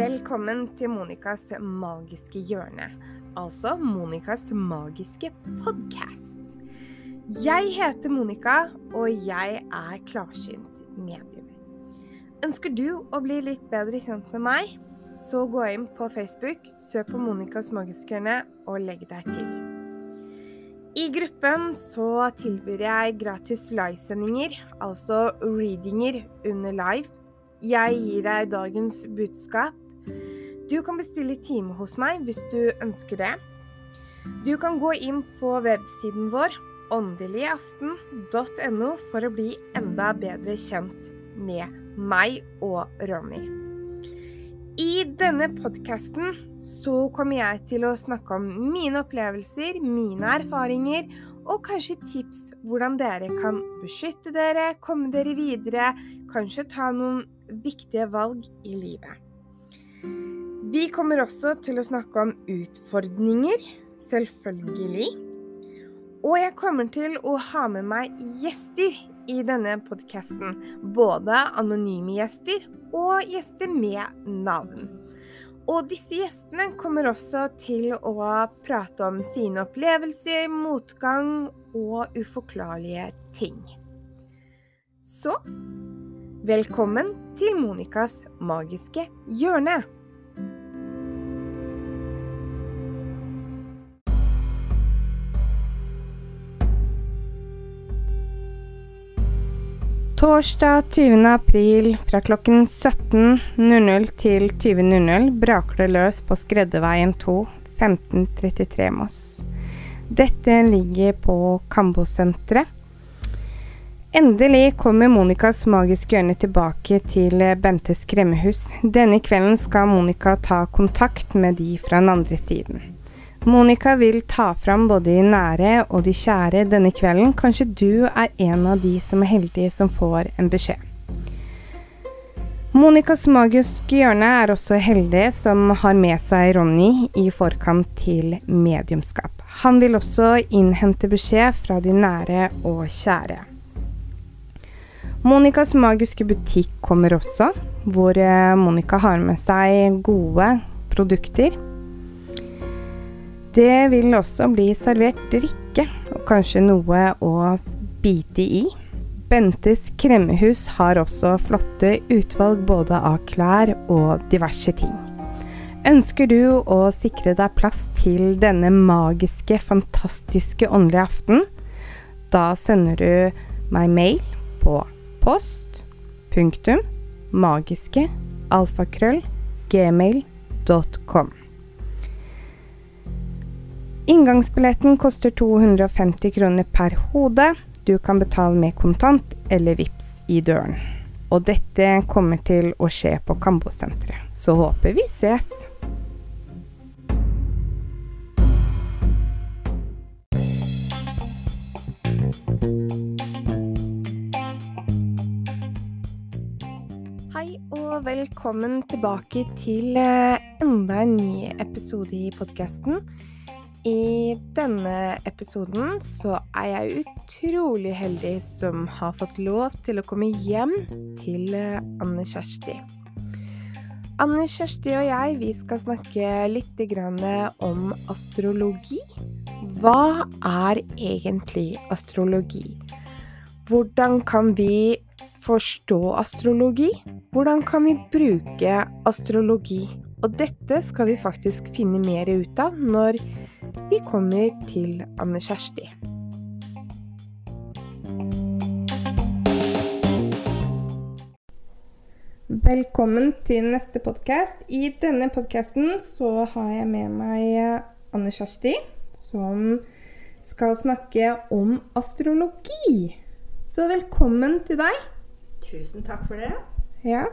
Velkommen til Monicas magiske hjørne, altså Monicas magiske podkast. Jeg heter Monica, og jeg er klarsynt medium. Ønsker du å bli litt bedre kjent med meg, så gå inn på Facebook, søk på Monicas magiske hjørne og legg deg til. I gruppen så tilbyr jeg gratis livesendinger, altså readinger under live. Jeg gir deg dagens budskap du kan bestille time hos meg hvis du ønsker det. Du kan gå inn på websiden vår åndeligaften.no for å bli enda bedre kjent med meg og Ronny. I denne podkasten så kommer jeg til å snakke om mine opplevelser, mine erfaringer og kanskje tips hvordan dere kan beskytte dere, komme dere videre, kanskje ta noen viktige valg i livet. Vi kommer også til å snakke om utfordringer, selvfølgelig. Og jeg kommer til å ha med meg gjester i denne podkasten. Både anonyme gjester og gjester med navn. Og disse gjestene kommer også til å prate om sine opplevelser, motgang og uforklarlige ting. Så velkommen til Monicas magiske hjørne. Torsdag 20. april fra klokken 17.00 til 20.00 braker det løs på Skreddeveien 2, 1533 Moss. Dette ligger på Kambosenteret. Endelig kommer Monicas magiske hjørne tilbake til Bentes kremmehus. Denne kvelden skal Monica ta kontakt med de fra den andre siden. Monica vil ta fram både de nære og de kjære denne kvelden. Kanskje du er en av de som er heldige som får en beskjed. Monicas magiske hjørne er også heldig som har med seg Ronny i forkant til mediumskap. Han vil også innhente beskjed fra de nære og kjære. Monicas magiske butikk kommer også, hvor eh, Monica har med seg gode produkter det vil også bli servert drikke, og kanskje noe å bite i. Bentes kremmehus har også flotte utvalg både av klær og diverse ting. Ønsker du å sikre deg plass til denne magiske, fantastiske åndelige aften? Da sender du meg mail på post punktum magiske alfakrøll gmail.com. Inngangsbilletten koster 250 kroner per hode. Du kan betale med kontant eller VIPS i døren. Og dette kommer til å skje på Kambosenteret. Så håper vi ses! Hei og velkommen tilbake til eh, enda en ny episode i podkasten. I denne episoden så er jeg utrolig heldig som har fått lov til å komme hjem til eh, Anne Kjersti. Anne Kjersti og jeg vi skal snakke litt om astrologi. Hva er egentlig astrologi? Hvordan kan vi forstå astrologi? Hvordan kan vi bruke astrologi? Og dette skal vi faktisk finne mer ut av når vi kommer til Anne Kjersti. Velkommen til neste podkast. I denne podkasten så har jeg med meg Anne Kjersti, som skal snakke om astrologi. Så velkommen til deg. Tusen takk for det. Ja.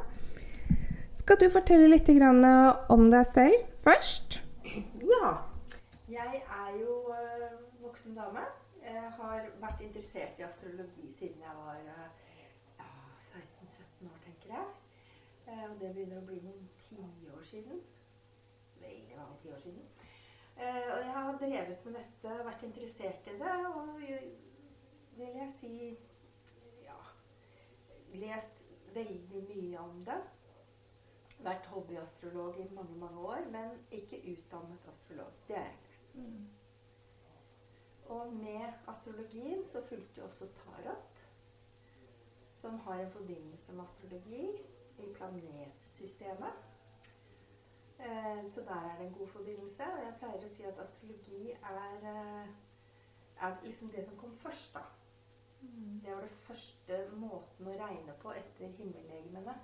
Skal du fortelle litt om deg selv først? Ja. Jeg er jo uh, voksen dame. Jeg har vært interessert i astrologi siden jeg var uh, ja, 16-17 år, tenker jeg. Uh, og det begynner å bli noen tiår siden. Veldig mange tiår siden. og jeg har drevet med dette, vært interessert i det, og vil jeg si ja, lest veldig mye om det. Vært hobbyastrolog i mange, mange år, men ikke utdannet astrolog. Det er jeg ikke. Og med astrologien så fulgte jo også tarot, som har en forbindelse med astrologi i planetsystemet. Eh, så der er det en god forbindelse. Og jeg pleier å si at astrologi er, eh, er liksom det som kom først, da. Det var det første måten å regne på etter himmellegemene.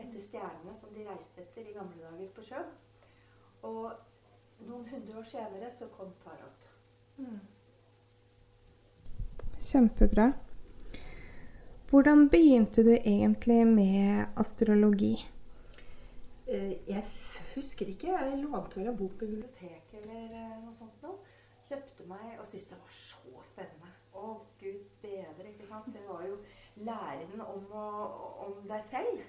Etter stjernene som de reiste etter i gamle dager på sjøen. Og noen hundre år senere så kom tarot. Kjempebra. Hvordan begynte du egentlig med astrologi? Eh, Jeg husker ikke. Jeg lånte vel en bok på biblioteket eller eh, noe sånt noe. Kjøpte meg og syntes det var så spennende. Å, gud bedre, ikke sant. Det var jo læren om, å, om deg selv.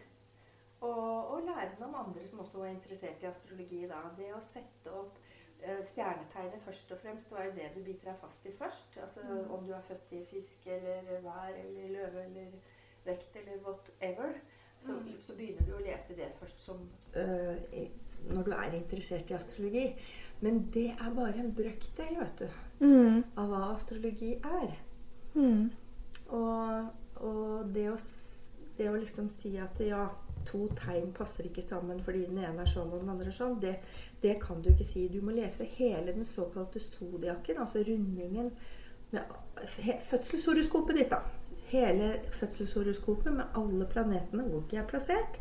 Og, og læren om andre som også var interessert i astrologi. da. Det å sette opp eh, stjernetegnet først og fremst, det var jo det du biter deg fast i først. Altså om du er født i fisk eller vær eller løve eller vekt eller whatever. Så, så begynner du å lese det først som uh, når du er interessert i astrologi. Men det er bare en brøkdel vet du, Mm. av hva astrologi er. Mm. Og, og det, å, det å liksom si at ja, to tegn passer ikke sammen fordi den ene er sånn og den andre er sånn, det, det kan du ikke si. Du må lese hele den såkalte zodiakken, altså rundingen med fødselshoroskopet ditt. da. Hele fødselshoroskopet med alle planetene, hvor de er plassert,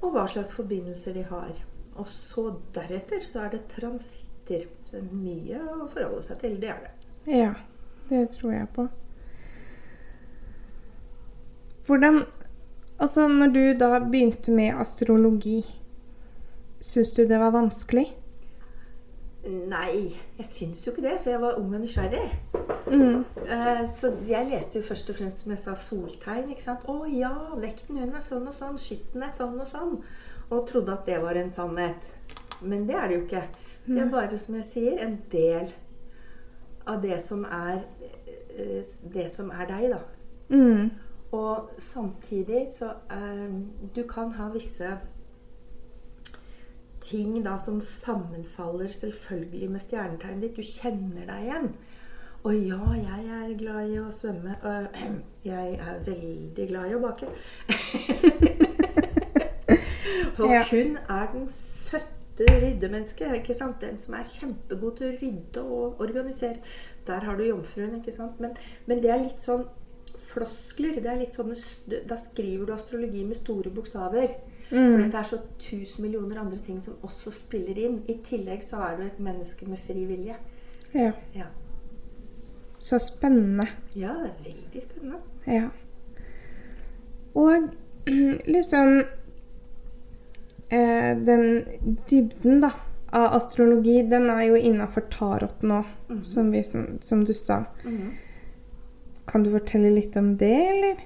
og hva slags forbindelser de har. Og så deretter så er det transitter. Så det er mye å forholde seg til. Det er det. Ja, det tror jeg på. Hvordan Altså, når du da begynte med astrologi, syns du det var vanskelig? Nei, jeg syns jo ikke det, for jeg var ung og nysgjerrig. Mm. Eh, Så jeg leste jo først og fremst som jeg sa soltegn. ikke sant? Å ja, vekten hun er sånn og sånn, skytten er sånn og sånn. Og trodde at det var en sannhet. Men det er det jo ikke. Det er bare, som jeg sier, en del av det som er eh, det som er deg, da. Mm. Og samtidig så eh, Du kan ha visse ting da som sammenfaller selvfølgelig med stjernetegnet ditt. Du kjenner deg igjen. Og ja, jeg er glad i å svømme. Og jeg er veldig glad i å bake. og Ja. hun er den fødte ryddemennesket. ikke sant? Den som er kjempegod til å rydde og organisere. Der har du jomfruen. ikke sant? Men, men det er litt sånn floskler. Det er litt sånne, da skriver du astrologi med store bokstaver. For Mm. det er så tusen millioner andre ting som også spiller inn. I tillegg så er du et menneske med fri vilje. Ja. Ja, Så spennende. ja det er veldig spennende. Ja. Og liksom eh, Den dybden, da, av astrologi, den er jo innafor tarot nå, som, vi, som, som du sa. Kan du fortelle litt om det, eller?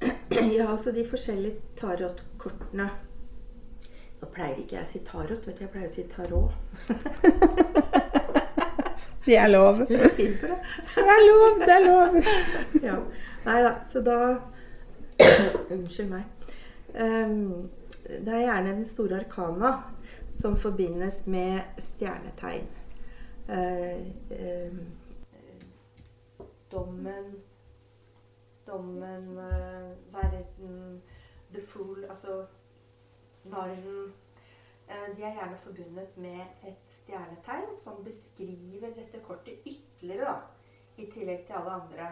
Ja, altså de forskjellige tarotkortene Nå pleier ikke jeg å si tarot, vet du. Jeg pleier å si tarot. Det er lov. Du er det. Det er lov, det er lov. ja. Nei da, så da Unnskyld meg. Um, det er gjerne den store arkana som forbindes med stjernetegn. Uh, ehm, dommen Dommen, eh, verden, the fool, altså narren. Eh, de er gjerne forbundet med et stjernetegn som beskriver dette kortet ytterligere, da. I tillegg til alle andre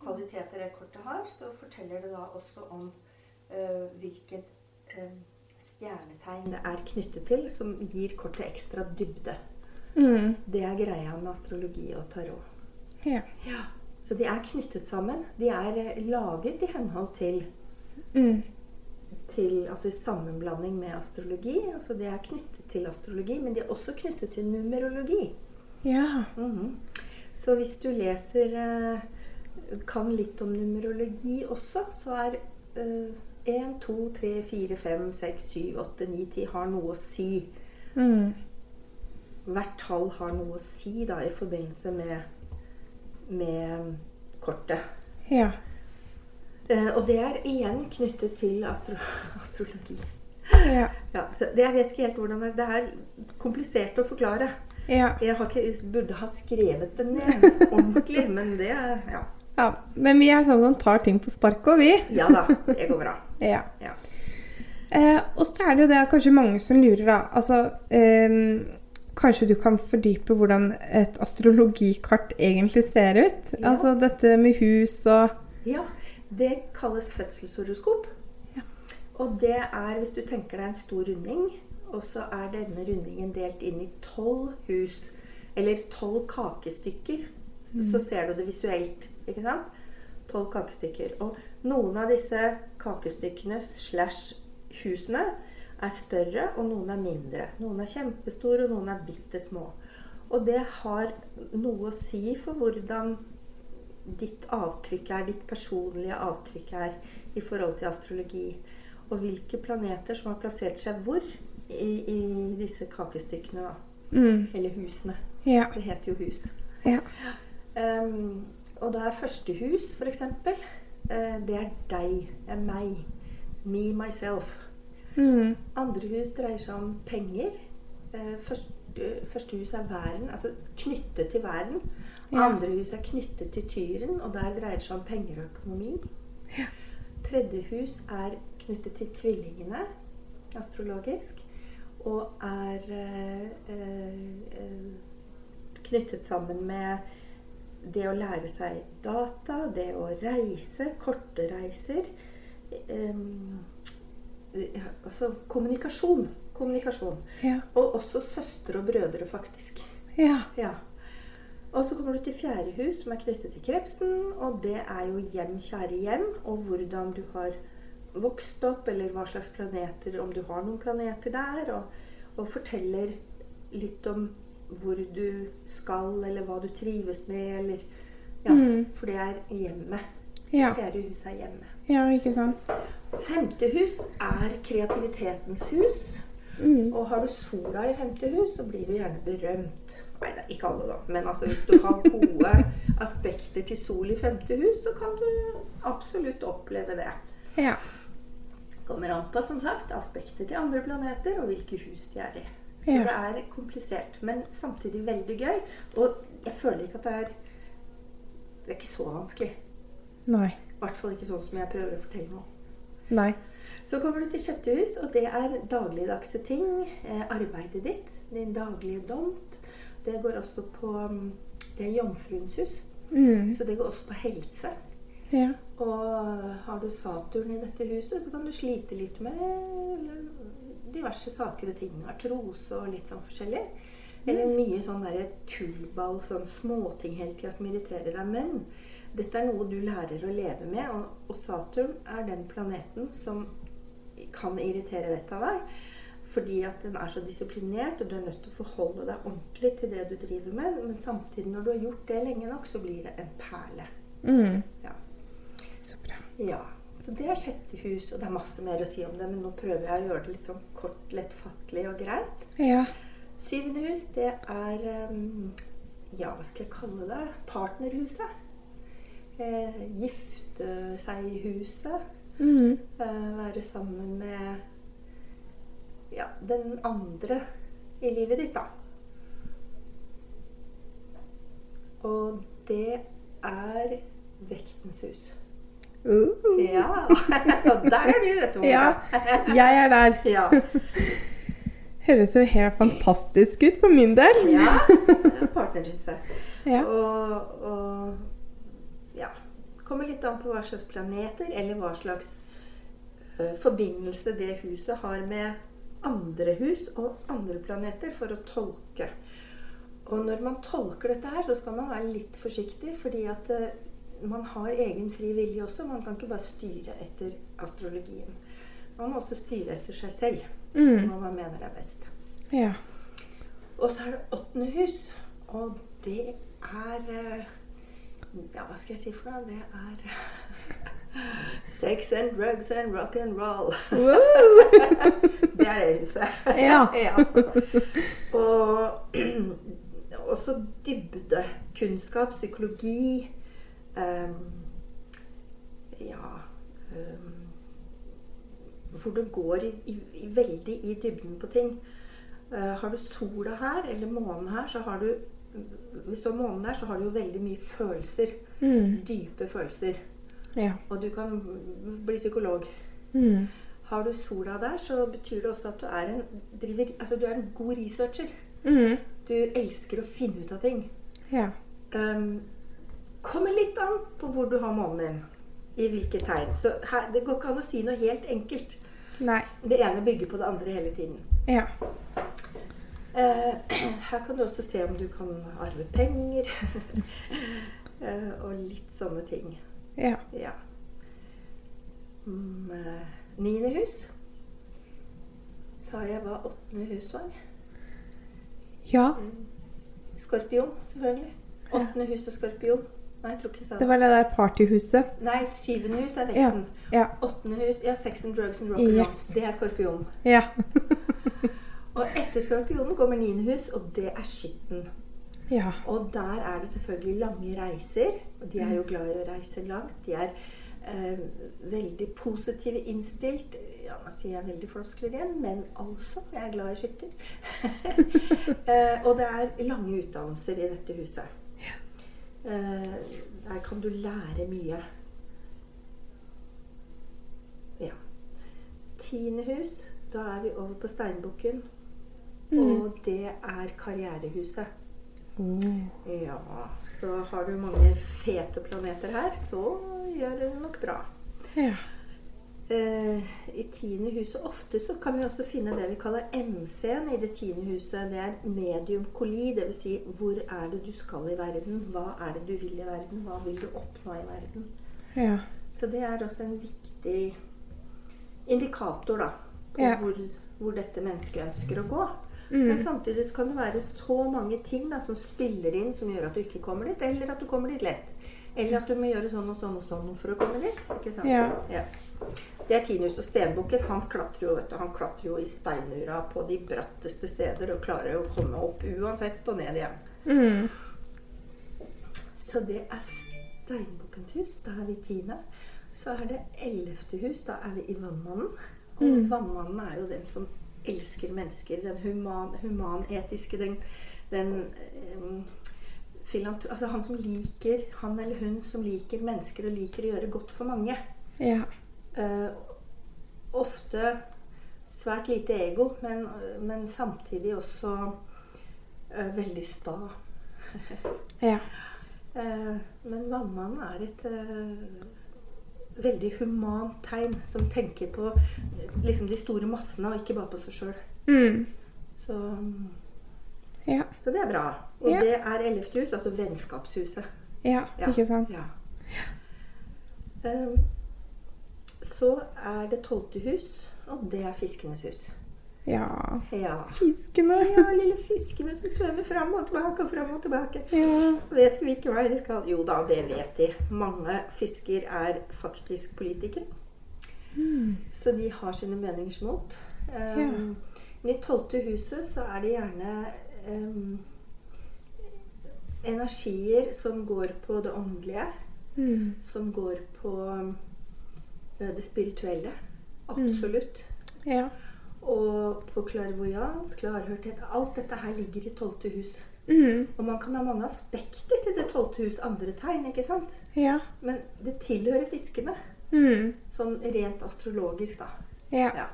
kvaliteter det kortet har, så forteller det da også om uh, hvilket uh, stjernetegn det er knyttet til, som gir kortet ekstra dybde. Mm. Det er greia med astrologi og tarot. Ja. Så de er knyttet sammen. De er eh, laget i henhold til, Mm. til altså i sammenblanding med astrologi. Altså de er knyttet til astrologi, men de er også knyttet til numerologi. Ja. Mhm. Så hvis du leser eh, kan litt om numerologi også, så er uh, 1, 2, 3, 4, 5, 6, 7, 8, 9, 10 har noe å si. Mm. Hvert tall har noe å si da, i forbindelse med, med kortet. Ja. Uh, og det er igjen knyttet til astro astrologi. Ja. Ja, så det, jeg vet ikke helt hvordan det, det er komplisert å forklare. Ja. Jeg har ikke, burde ha skrevet det ned ordentlig, men det ja. ja. Men vi er sånn som tar ting på sparket, vi. ja da, det går bra. Ja. Ja. Eh, og så er det jo det kanskje mange som lurer, da. Altså ehm, Kanskje du kan fordype hvordan et astrologikart egentlig ser ut? Ja. Altså dette med hus og Ja, det kalles fødselshoroskop. Ja. Og det er, hvis du tenker deg en stor runding, og så er denne rundingen delt inn i tolv hus, eller tolv kakestykker, mm. så ser du det visuelt, ikke sant? Tolv kakestykker. Og noen av disse kakestykkene slash husene er større, og noen er mindre. Noen er kjempestore, og noen er bitte små. Og det har noe å si for hvordan ditt avtrykk er, ditt personlige avtrykk er i forhold til astrologi. Og hvilke planeter som har plassert seg hvor i, i disse kakestykkene, da. mm. Eller husene. Ja. Det heter jo hus. Ja. Um, og da er første hus, f.eks., uh, det er deg. Det er meg. Me, myself. Mm. Andre hus dreier seg om penger. Eh, Første, første hus er væren, altså knyttet til væren. Ja. Andre hus er knyttet til tyren, og der dreier det seg om penger og økonomi. Tredje hus er knyttet til tvillingene, astrologisk, og er øh, eh, eh, knyttet sammen med det å lære seg data, det å reise, korte reiser. ja, altså kommunikasjon. Kommunikasjon. Ja. Og også søstre og brødre, faktisk. Ja. Ja. Og så kommer du til fjerde hus, som er knyttet til krepsen. Og det er jo hjem, kjære hjem, og hvordan du har vokst opp, eller hva slags planeter, om du har noen planeter der. Og, og forteller litt om hvor du skal, eller hva du trives med, eller Ja, Mm. for det er hjemmet. Ja. Fjerde hus er hjemmet. Ja, ikke sant? Femte hus er kreativitetens hus. Mm. Og har du sola i femte hus, så blir du gjerne berømt. Nei, det er ikke alle, da. Men altså, hvis du har gode aspekter til sol i femte hus, så kan du absolutt oppleve det. Ja. Kommer an på, som sagt, aspekter til andre planeter og hvilke hus de er i. Så Ja. det er komplisert, men samtidig veldig gøy. Og jeg føler ikke at det er Det er ikke så vanskelig. Nei. I hvert fall ikke sånn som jeg prøver å fortelle nå. Nei. Så kommer du til sjette hus, og det er dagligdagse ting. Eh, arbeidet ditt, din daglige domt. Det går også på mm, Det er jomfruens hus, Mm. så det går også på helse. Ja. Og har du Saturn i dette huset, så kan du slite litt med diverse saker og ting. Artrose og litt sånn forskjellig. Eller mye sånn derre tullball, sånn småting hele tida som irriterer deg. Men dette er noe du lærer å leve med, og, og Saturn er den planeten som kan irritere vettet av deg. Fordi at den er så disiplinert, og du er nødt til å forholde deg ordentlig til det du driver med. Men samtidig, når du har gjort det lenge nok, så blir det en perle. Mm. Ja. Så bra. Ja, så det er sjette hus, og det er masse mer å si om det, men nå prøver jeg å gjøre det litt sånn kort, lettfattelig og greit. Ja. Syvende hus, det er um, Ja, hva skal jeg kalle det? Partnerhuset. Eh, gifte seg i huset. Mm. Eh, være sammen med ja, den andre i livet ditt, da. Og det er vektens hus. Uh. Ja! Og der er du, vet du. Ja. Jeg er der. ja. Høres jo helt fantastisk ut for min del. ja. Partnerhuset. Ja. Og, og. Kommer litt an på hva slags planeter eller hva slags uh, forbindelse det huset har med andre hus og andre planeter for å tolke. Og når man tolker dette her, så skal man være litt forsiktig, fordi at uh, man har egen fri vilje også. Man kan ikke bare styre etter astrologien. Man må også styre etter seg selv, Mm. hva man mener er best. Ja. Og så er det åttende hus, og det er eh, Ja, hva skal jeg si for noe? Det er Sex and drugs and rock and roll. Det er det huset. Ja. Og også dybde. Kunnskap, psykologi um, Ja um, hvor du går i, i, i, veldig i dybden på ting. Uh, har du sola her, eller månen her, så har du Hvis du har månen der, så har du jo veldig mye følelser. Mm. Dype følelser. Ja. Og du kan bli psykolog. Mm. Har du sola der, så betyr det også at du er en, driver, altså du er en god researcher. Mm. Du elsker å finne ut av ting. Ja. Um, kommer litt an på hvor du har månen din. I hvilke tegn. Så her, det går ikke an å si noe helt enkelt. Nei. Det ene bygger på det andre hele tiden. Ja. Eh, her kan du også se om du kan arve penger. Eh, og litt sånne ting. Ja. Ja. Mm, eh, niende hus. Sa jeg hva åttende hus var? Ja. Skorpion, selvfølgelig. Åttende hus og skorpion. Nei, jeg tror ikke jeg sa Det det. var det der partyhuset. Nei, syvende hus er Ja. vekten. Ja. Åttende hus, ja, sex and drugs and rock and roll. Yes. Det er skorpion. Ja. Og etter skorpionen kommer hus, og det er skitten. ja. Og der er det selvfølgelig lange reiser. Og de er jo glad i å reise langt. De er eh, veldig positive innstilt. Ja, nå sier jeg veldig floskler igjen, men altså, jeg er glad i skytter. eh, og det er lange utdannelser i dette huset. Eh, der kan du lære mye. Ja. Tiende hus, da er vi over på steinbukken. Mm. Og det er karrierehuset. Oh. Ja, så har du mange fete planeter her, så gjør det nok bra. Ja. Eh, I tiende huset ofte så kan vi også finne det vi kaller MC-en i det tiende huset. Det er medium coli, dvs. Si, hvor er det du skal i verden? Hva er det du vil i verden? Hva vil du oppnå i verden? Ja. Så det er også en viktig indikator da, på Ja. hvor, hvor dette mennesket ønsker å gå. Mm. Men samtidig så kan det være så mange ting da, som spiller inn som gjør at du ikke kommer dit, eller at du kommer dit lett. Eller at du må gjøre sånn og sånn og sånn for å komme dit. ikke sant? Ja. Det er Tinus og Stenbukken. Han klatrer jo vet du, han klatrer jo i steinura på de bratteste steder og klarer å komme opp uansett og ned igjen. Mm. Så det er Steinbukkens hus. Da er vi i tiende. Så er det ellevte hus. Da er vi i Vannmannen. Og Mm. Vannmannen er jo den som elsker mennesker. Den human, humanetiske, den, den um, Altså han som liker Han eller hun som liker mennesker og liker å gjøre godt for mange. Ja. Uh, ofte svært lite ego, men, men samtidig også uh, veldig sta. Ja. uh, men vannmannen er et veldig humant tegn som tenker på liksom de store massene, og ikke bare på seg sjøl. Mm. Så, Ja. så det er bra. Og Ja. det er ellevte hus, altså vennskapshuset. Ja. Ja. Ikke sant? Ja. Eh, så er det tolvte hus, og det er fiskenes hus. Ja. Ja. Fiskene. Ja, lille fiskene som svømmer fram og tilbake og fram og tilbake. Ja. Vet ikke hvilken vei de skal. Jo da, det vet de. Mange fisker er faktisk politikere. Mm. Så de har sine meningers mot. Um, Ja. I tolvte huset så er det gjerne um, energier som går på det åndelige. Mm. Som går på um, det spirituelle. Absolutt. Ja. Og på klarvoyans, klarhørthet Alt dette her ligger i tolvte hus. Mm. Og man kan ha mange aspekter til det tolvte hus andre tegn, ikke sant? Ja. Men det tilhører fiskene. Mm. Sånn rent astrologisk, da. Ja. Ja.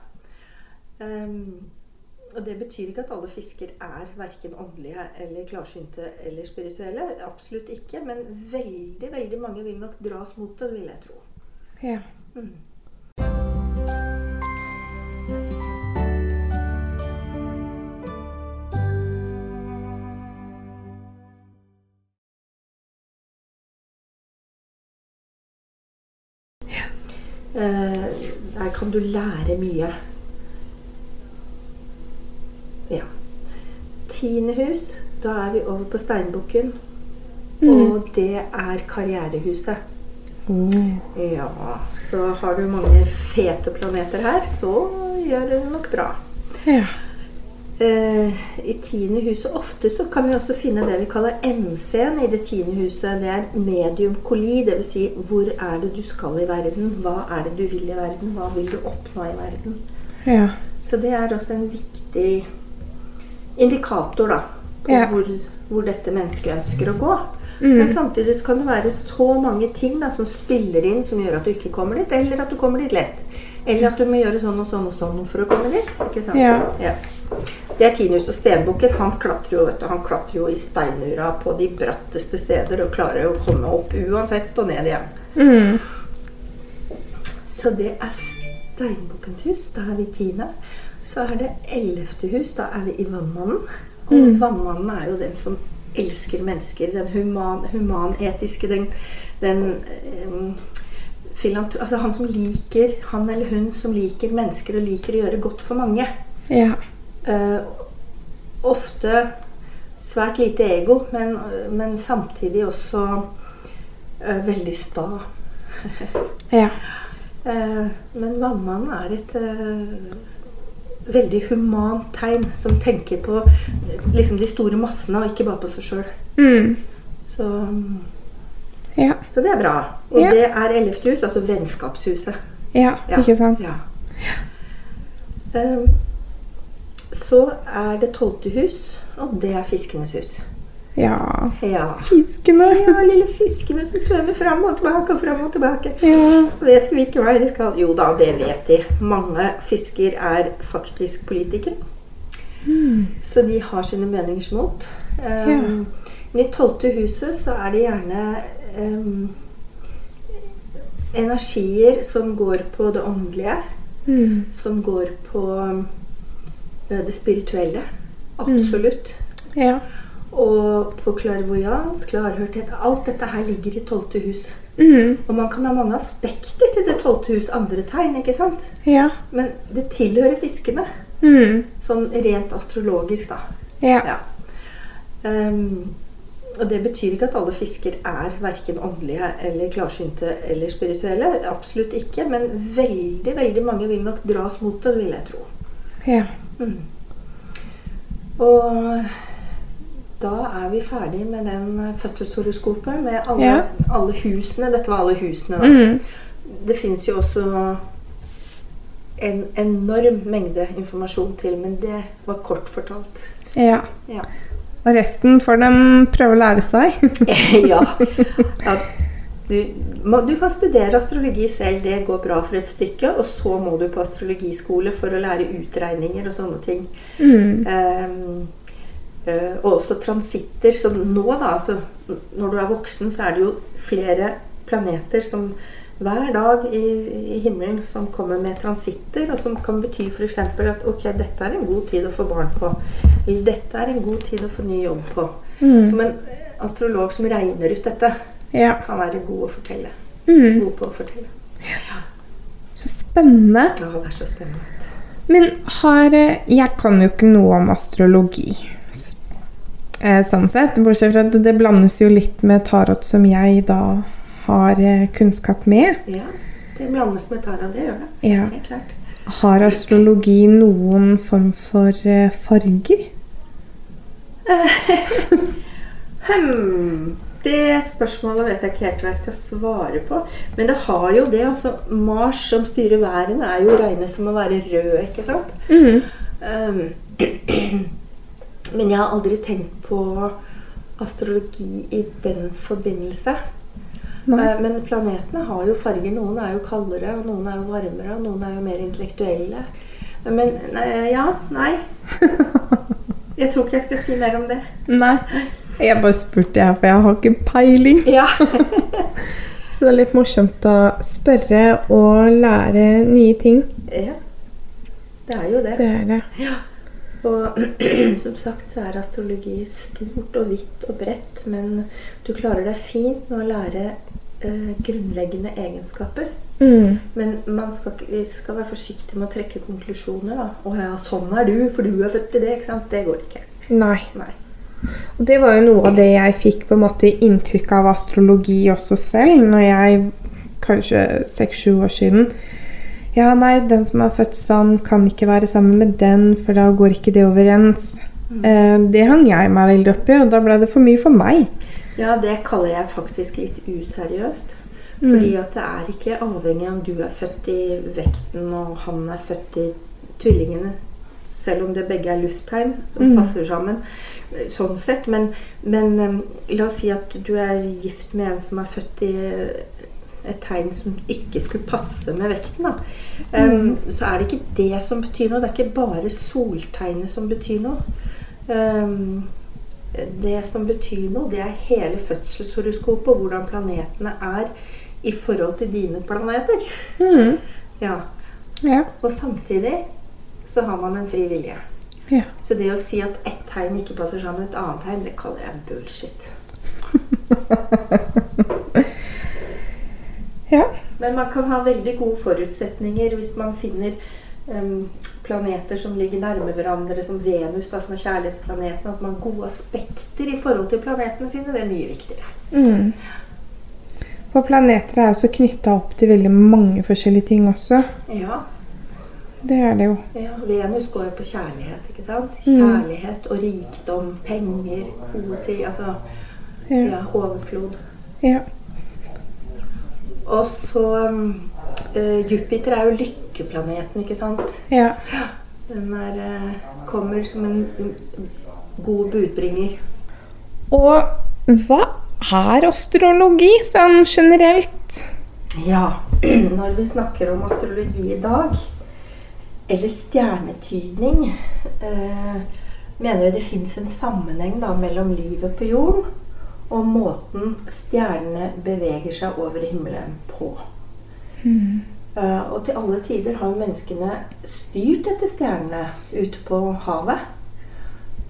Um, og det betyr ikke at alle fisker er verken åndelige eller klarsynte eller spirituelle. Absolutt ikke. Men veldig, veldig mange vil nok dras mot det, vil jeg tro. Ja. Mm. Der kan du lære mye. Ja. Tiende hus, da er vi over på steinbukken. Mm. Og det er karrierehuset. Mm. Ja, så har du mange fete planeter her, så gjør det nok bra. Ja. Eh, i tiende huset Ofte så kan vi også finne det vi kaller MC-en i det tiende huset. Det er medium coli, dvs. Si, hvor er det du skal i verden? Hva er det du vil i verden? Hva vil du oppnå i verden? Ja. Så det er også en viktig indikator da, på Ja. hvor, hvor dette mennesket ønsker å gå. Mm. Men samtidig så kan det være så mange ting da, som spiller inn, som gjør at du ikke kommer dit, eller at du kommer dit lett. Eller at du må gjøre sånn og sånn og sånn for å komme dit. ikke sant? Ja. Ja. Det er Tinus og stenbukken. Han klatrer jo vet du, han klatrer jo i steinura på de bratteste steder og klarer å komme opp uansett og ned igjen. Mm. Så det er steinbukkens hus. Da er vi tiende. Så er det ellevte hus. Da er vi i vannmannen. Og Mm. vannmannen er jo den som elsker mennesker. Den human, humanetiske, den, den um, filant- Altså han som liker Han eller hun som liker mennesker og liker å gjøre godt for mange. Ja. Eh, ofte svært lite ego, men, men samtidig også eh, veldig sta. Ja. Eh, men mammaen er et eh, veldig humant tegn som tenker på liksom de store massene og ikke bare på seg sjøl. Mm. Så, Ja. så det er bra. Og Ja. det er ellevte hus, altså vennskapshuset. ja. Ja. Ikke sant? Ja. Eh, så er det tolvte hus, og det er fiskenes hus. Ja. Ja. Fiskene. ja, lille fiskene som svømmer fram og tilbake og fram og tilbake. Ja. Vet ikke hvilken vei de skal. Jo da, det vet de. Mange fisker er faktisk politikere. Mm. Så de har sine meningers mot. Um, Ja. I tolvte huset så er det gjerne um, energier som går på det åndelige. Mm. Som går på det spirituelle. Absolutt. Ja. Og på klarvoyans, klarhørthet. Alt dette her ligger i tolvte hus. Mm. Og man kan ha mange aspekter til det tolvte hus andre tegn, ikke sant? Ja. Men det tilhører fiskene. Mm. Sånn rent astrologisk, da. Ja. Ja. Um, og det betyr ikke at alle fisker er verken åndelige eller klarsynte eller spirituelle. Absolutt ikke. Men veldig, veldig mange vil nok dras mot det, vil jeg tro. Ja. Mm. Og da er vi ferdig med den fødselshoroskopet med alle, Ja. alle husene. Dette var alle husene, da. Mm. Det fins jo også en enorm mengde informasjon til, men det var kort fortalt. Ja. Ja. Og resten får de prøve å lære seg. ja. ja. Du, må, du kan studere astrologi selv, det går bra for et stykke. Og så må du på astrologiskole for å lære utregninger og sånne ting. Mm. Um, og også transitter. Så nå, da, altså, når du er voksen, så er det jo flere planeter som hver dag i, i himmelen som kommer med transitter, og som kan bety f.eks. at ok, dette er en god tid å få barn på. Eller dette er en god tid å få ny jobb på. Mm. Som en astrolog som regner ut dette, Ja. kan være god å fortelle. Mm. God på å fortelle. Så spennende. Ja, det er så spennende. Men har eh, Jeg kan jo ikke noe om astrologi. Eh, Sånn sett. Bortsett fra at det blandes jo litt med tarot, som jeg da har eh, kunnskap med. Ja, det blandes med tarot. det gjør det. Ja. Helt klart. Har astrologi noen form for farger? Hmm. Det spørsmålet vet jeg ikke helt hva jeg skal svare på. Men det har jo det. altså Mars som styrer væren, er jo regnet som å være rød, ikke sant? Mm. Um, men jeg har aldri tenkt på astrologi i den forbindelse. Nei. Eh, Men planetene har jo farger. Noen er jo kaldere, og noen er jo varmere, og noen er jo mer intellektuelle. Men nei, ja, nei. Jeg tror ikke jeg skal si mer om det. Nei. Jeg bare spurte, jeg, for jeg har ikke peiling. Ja. Så det er litt morsomt å spørre og lære nye ting. ja. Det er jo det. Det er det. Ja. Og som sagt så er astrologi stort og vidt og bredt, men du klarer deg fint med å lære eh, grunnleggende egenskaper. Mm. Men man skal, vi skal være forsiktige med å trekke konklusjoner. da. 'Å ja, sånn er du, for du er født til det.' ikke sant? Det går ikke. Nei. Nei. Og det var jo noe av det jeg fikk på en måte inntrykk av astrologi også selv, når jeg kanskje seks-sju år siden Ja, nei, den som er født sånn, kan ikke være sammen med den, for da går ikke det overens. Eh, det hang jeg meg veldig opp i, og da ble det for mye for meg. Ja, det kaller jeg faktisk litt useriøst. Mm. Fordi at det er ikke avhengig av om du er født i vekten og han er født i tvillingene. Selv om det begge er lufttegn som Mm. passer sammen. eh, Sånn sett. Men, men eh, la oss si at du er gift med en som er født i eh, et tegn som ikke skulle passe med vekten. Da. Um, så er det ikke det som betyr noe. Det er ikke bare soltegnet som betyr noe. Um, det som betyr noe, det er hele fødselshoroskopet og hvordan planetene er i forhold til dine planeter. Mm. Ja. Ja. Og samtidig så har man en fri vilje. Ja. Så det å si at ett tegn ikke passer sammen med et annet tegn, det kaller jeg bullshit. ja. Men man kan ha veldig gode forutsetninger hvis man finner um, planeter som ligger nærme hverandre, som Venus, da, som er kjærlighetsplaneten. At man har gode aspekter i forhold til planetene sine. Det er mye viktigere. Mm. For planeter er også knytta opp til veldig mange forskjellige ting også. Ja, Det er det jo. ja, Venus går på kjærlighet, ikke sant? Mm. Kjærlighet og rikdom, penger, gode ting. Altså Ja. ja, overflod. ja. Og så eh, Jupiter er jo lykkeplaneten, ikke sant? ja. Den er, uh, kommer som en en god budbringer. Og hva er astrologi sånn generelt? Ja, når vi snakker om astrologi i dag, eller stjernetydning, eh, mener vi det fins en sammenheng da, mellom livet på jorden og måten stjernene beveger seg over himmelen på. Eh, og til alle tider har menneskene styrt etter stjernene ute på havet.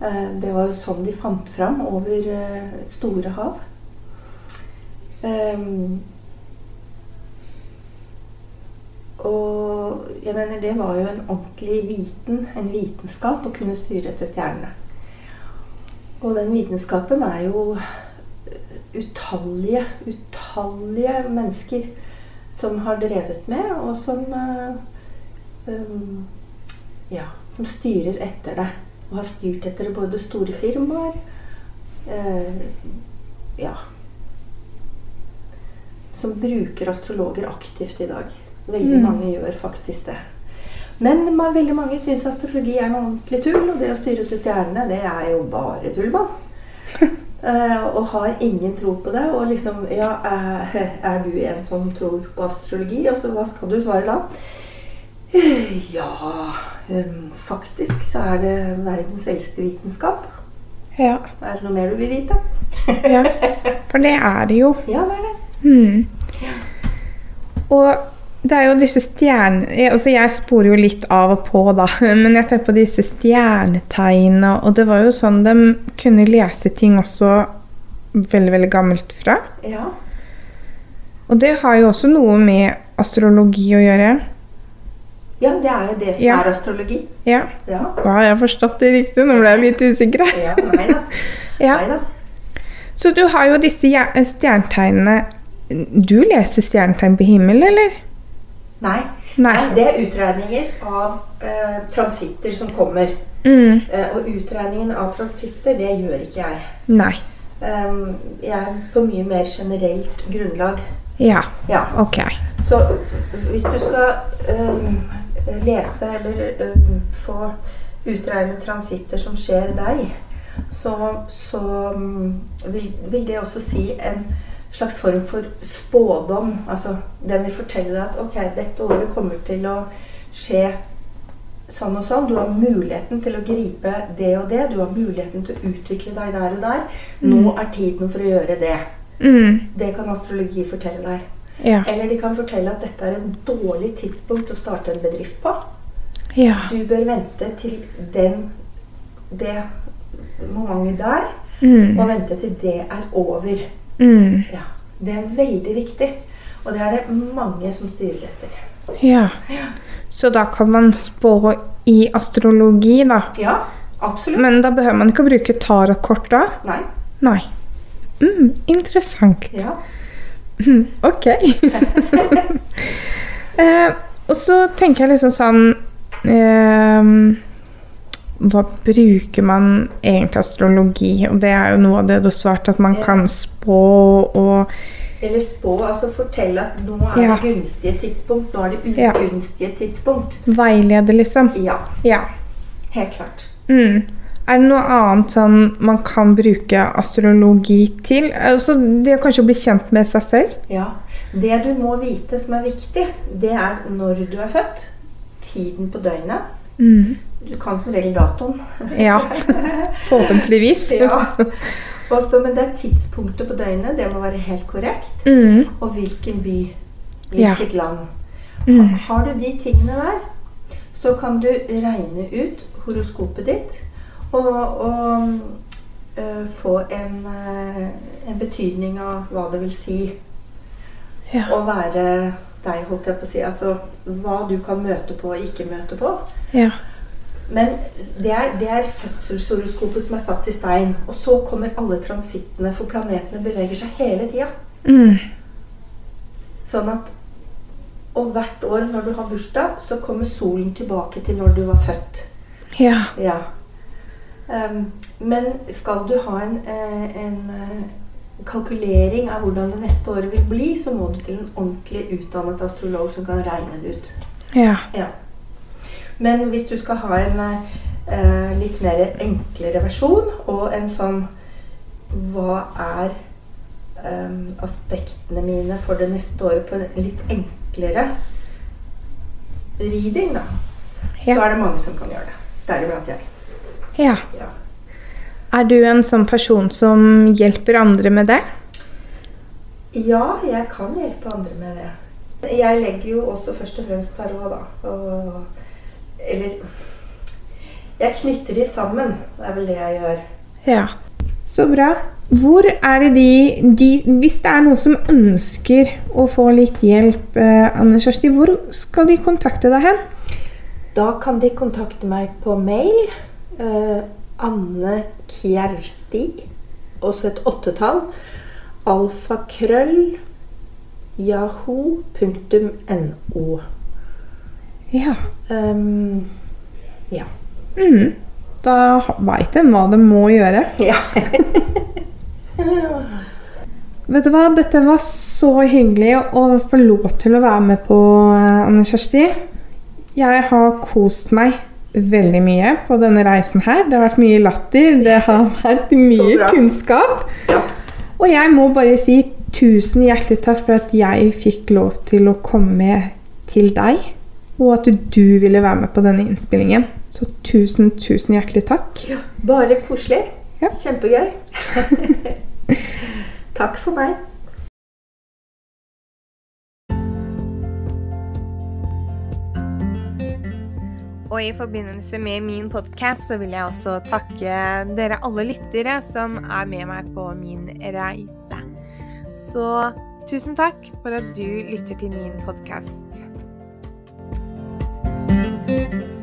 Eh, det var jo sånn de fant fram over eh, store hav. Ehm, og jeg mener det var jo en ordentlig viten, en vitenskap, å kunne styre etter stjernene. Og den vitenskapen er jo eh, utallige, utallige mennesker som har drevet med, og som um, ja, som styrer etter det. Og har styrt etter det både store firmaer eh, Ja. Som bruker astrologer aktivt i dag. Veldig Mm. mange gjør faktisk det. Men man, veldig mange syns astrologi er noe ordentlig tull, og det å styre til stjernene, det er jo bare tull, mann. Eh, og har ingen tro på det. Og liksom Ja, uh, er du en som tror på astrologi? Og så hva skal du svare da? Uh, Ja um, Faktisk så er det verdens eldste vitenskap. Ja. Er det noe mer du vil vite? ja. For det er det jo. Ja, det er det. Mm. Og det er jo disse stjerne... Altså jeg sporer jo litt av og på, da. Men jeg tenker på disse stjernetegnene. Og det var jo sånn de kunne lese ting også veldig, veldig gammelt fra. Ja. Og det har jo også noe med astrologi å gjøre. ja, det er jo det som Ja. er astrologi. Ja. Ja. Da har jeg forstått det riktig. Nå ble jeg litt usikker. ja nei da. Ja. Nei da. Så du har jo disse stjernetegnene Du leser stjernetegn på himmelen, eller? Nei. Nei. Det er utregninger av eh, transitter som kommer. Mm. Eh, og utregningen av transitter, det gjør ikke jeg. Nei. Um, jeg er på mye mer generelt grunnlag. Ja. Ja. Ok. Så hvis du skal um, lese eller um, få utregnet transitter som skjer deg, så, så um, vil, vil det også si en slags form for spådom. Altså den vil fortelle deg at ok, dette året kommer til å skje sånn og sånn. Du har muligheten til å gripe det og det. Du har muligheten til å utvikle deg der og der. Nå er tiden for å gjøre det. Mm. Det kan astrologi fortelle deg. Ja. Eller de kan fortelle at dette er en dårlig tidspunkt å starte en bedrift på. Ja. Du bør vente til den, det momentet der, Mm. og vente til det er over. Mm. Ja, Det er veldig viktig. Og det er det mange som styrer etter. Ja. Så da kan man spå i astrologi, da. Ja, absolutt. Men da behøver man ikke å bruke tarotkort da? Nei. Nei. Mm, interessant. Ja. Mm, ok. eh, Og så tenker jeg liksom sånn eh, Hva bruker man egentlig astrologi? Og det er jo noe av det du har svart, at man kan spå og Eller spå, altså fortelle at nå er Ja. det gunstige tidspunkt, nå er det Ja. tidspunkt. veilede, liksom. Ja, Ja. helt klart. Mm. Er det noe annet sånn man kan bruke astrologi til? Altså det å kanskje bli kjent med seg selv? Ja. Det du må vite som er viktig, det er når du er født, tiden på døgnet. Mm. Du kan som regel datoen. Ja. Forhåpentligvis. Ja. Også, men det er tidspunktet på døgnet. Det må være helt korrekt. Mm. Og hvilken by. Ja. Hvilket land. Mm. Har du de tingene der, så kan du regne ut horoskopet ditt og, og øh, få en, øh, en betydning av hva det vil si Ja. å være deg, holdt jeg på å si. Altså hva du kan møte på og ikke møte på. ja. Men det er, det er fødselshoroskopet som er satt i stein. Og så kommer alle transittene, for planetene beveger seg hele tida. Mm. Sånn at Og hvert år når du har bursdag, så kommer solen tilbake til når du var født. Ja. Ja. Um, men skal du ha en, eh, en eh, kalkulering av hvordan det neste året vil bli, så må du til en ordentlig utdannet astrolog som kan regne det ut. Ja. Ja. Men hvis du skal ha en eh, litt mer enklere versjon, og en sånn Hva er eh, aspektene mine for det neste året på en litt enklere reading, da, Ja. så er det mange som kan gjøre det. Deriblant jeg. ja. Ja. Er du en sånn person som hjelper andre med det? ja, jeg kan hjelpe andre med det. Jeg legger jo også først og fremst tarot, da. Og, eller Jeg knytter de sammen. Det er vel det jeg gjør. Ja. Så bra. Hvor er det de, de Hvis det er noen som ønsker å få litt hjelp, eh, Anne Kjersti, hvor skal de kontakte deg hen? Da kan de kontakte meg på mail. Eh, Anne Kjersti, også et åttetall. Alfakrøll yahoo.no. Ja. Um, ja. Mm. Da veit en hva de må gjøre. ja. Vet du hva, dette var så hyggelig å få lov til å være med på, eh, Anne Kjersti. Jeg har kost meg veldig mye på denne reisen her. Det har vært mye latter, det har vært mye kunnskap. ja. Og jeg må bare si tusen hjertelig takk for at jeg fikk lov til å komme til deg, og at du ville være med på denne innspillingen. Så tusen, tusen hjertelig takk. Bare koselig. Ja. Kjempegøy. Takk for meg. Og i forbindelse med min podkast så vil jeg også takke dere alle lyttere som er med meg på min reise. Så tusen takk for at du lytter til min podkast. Música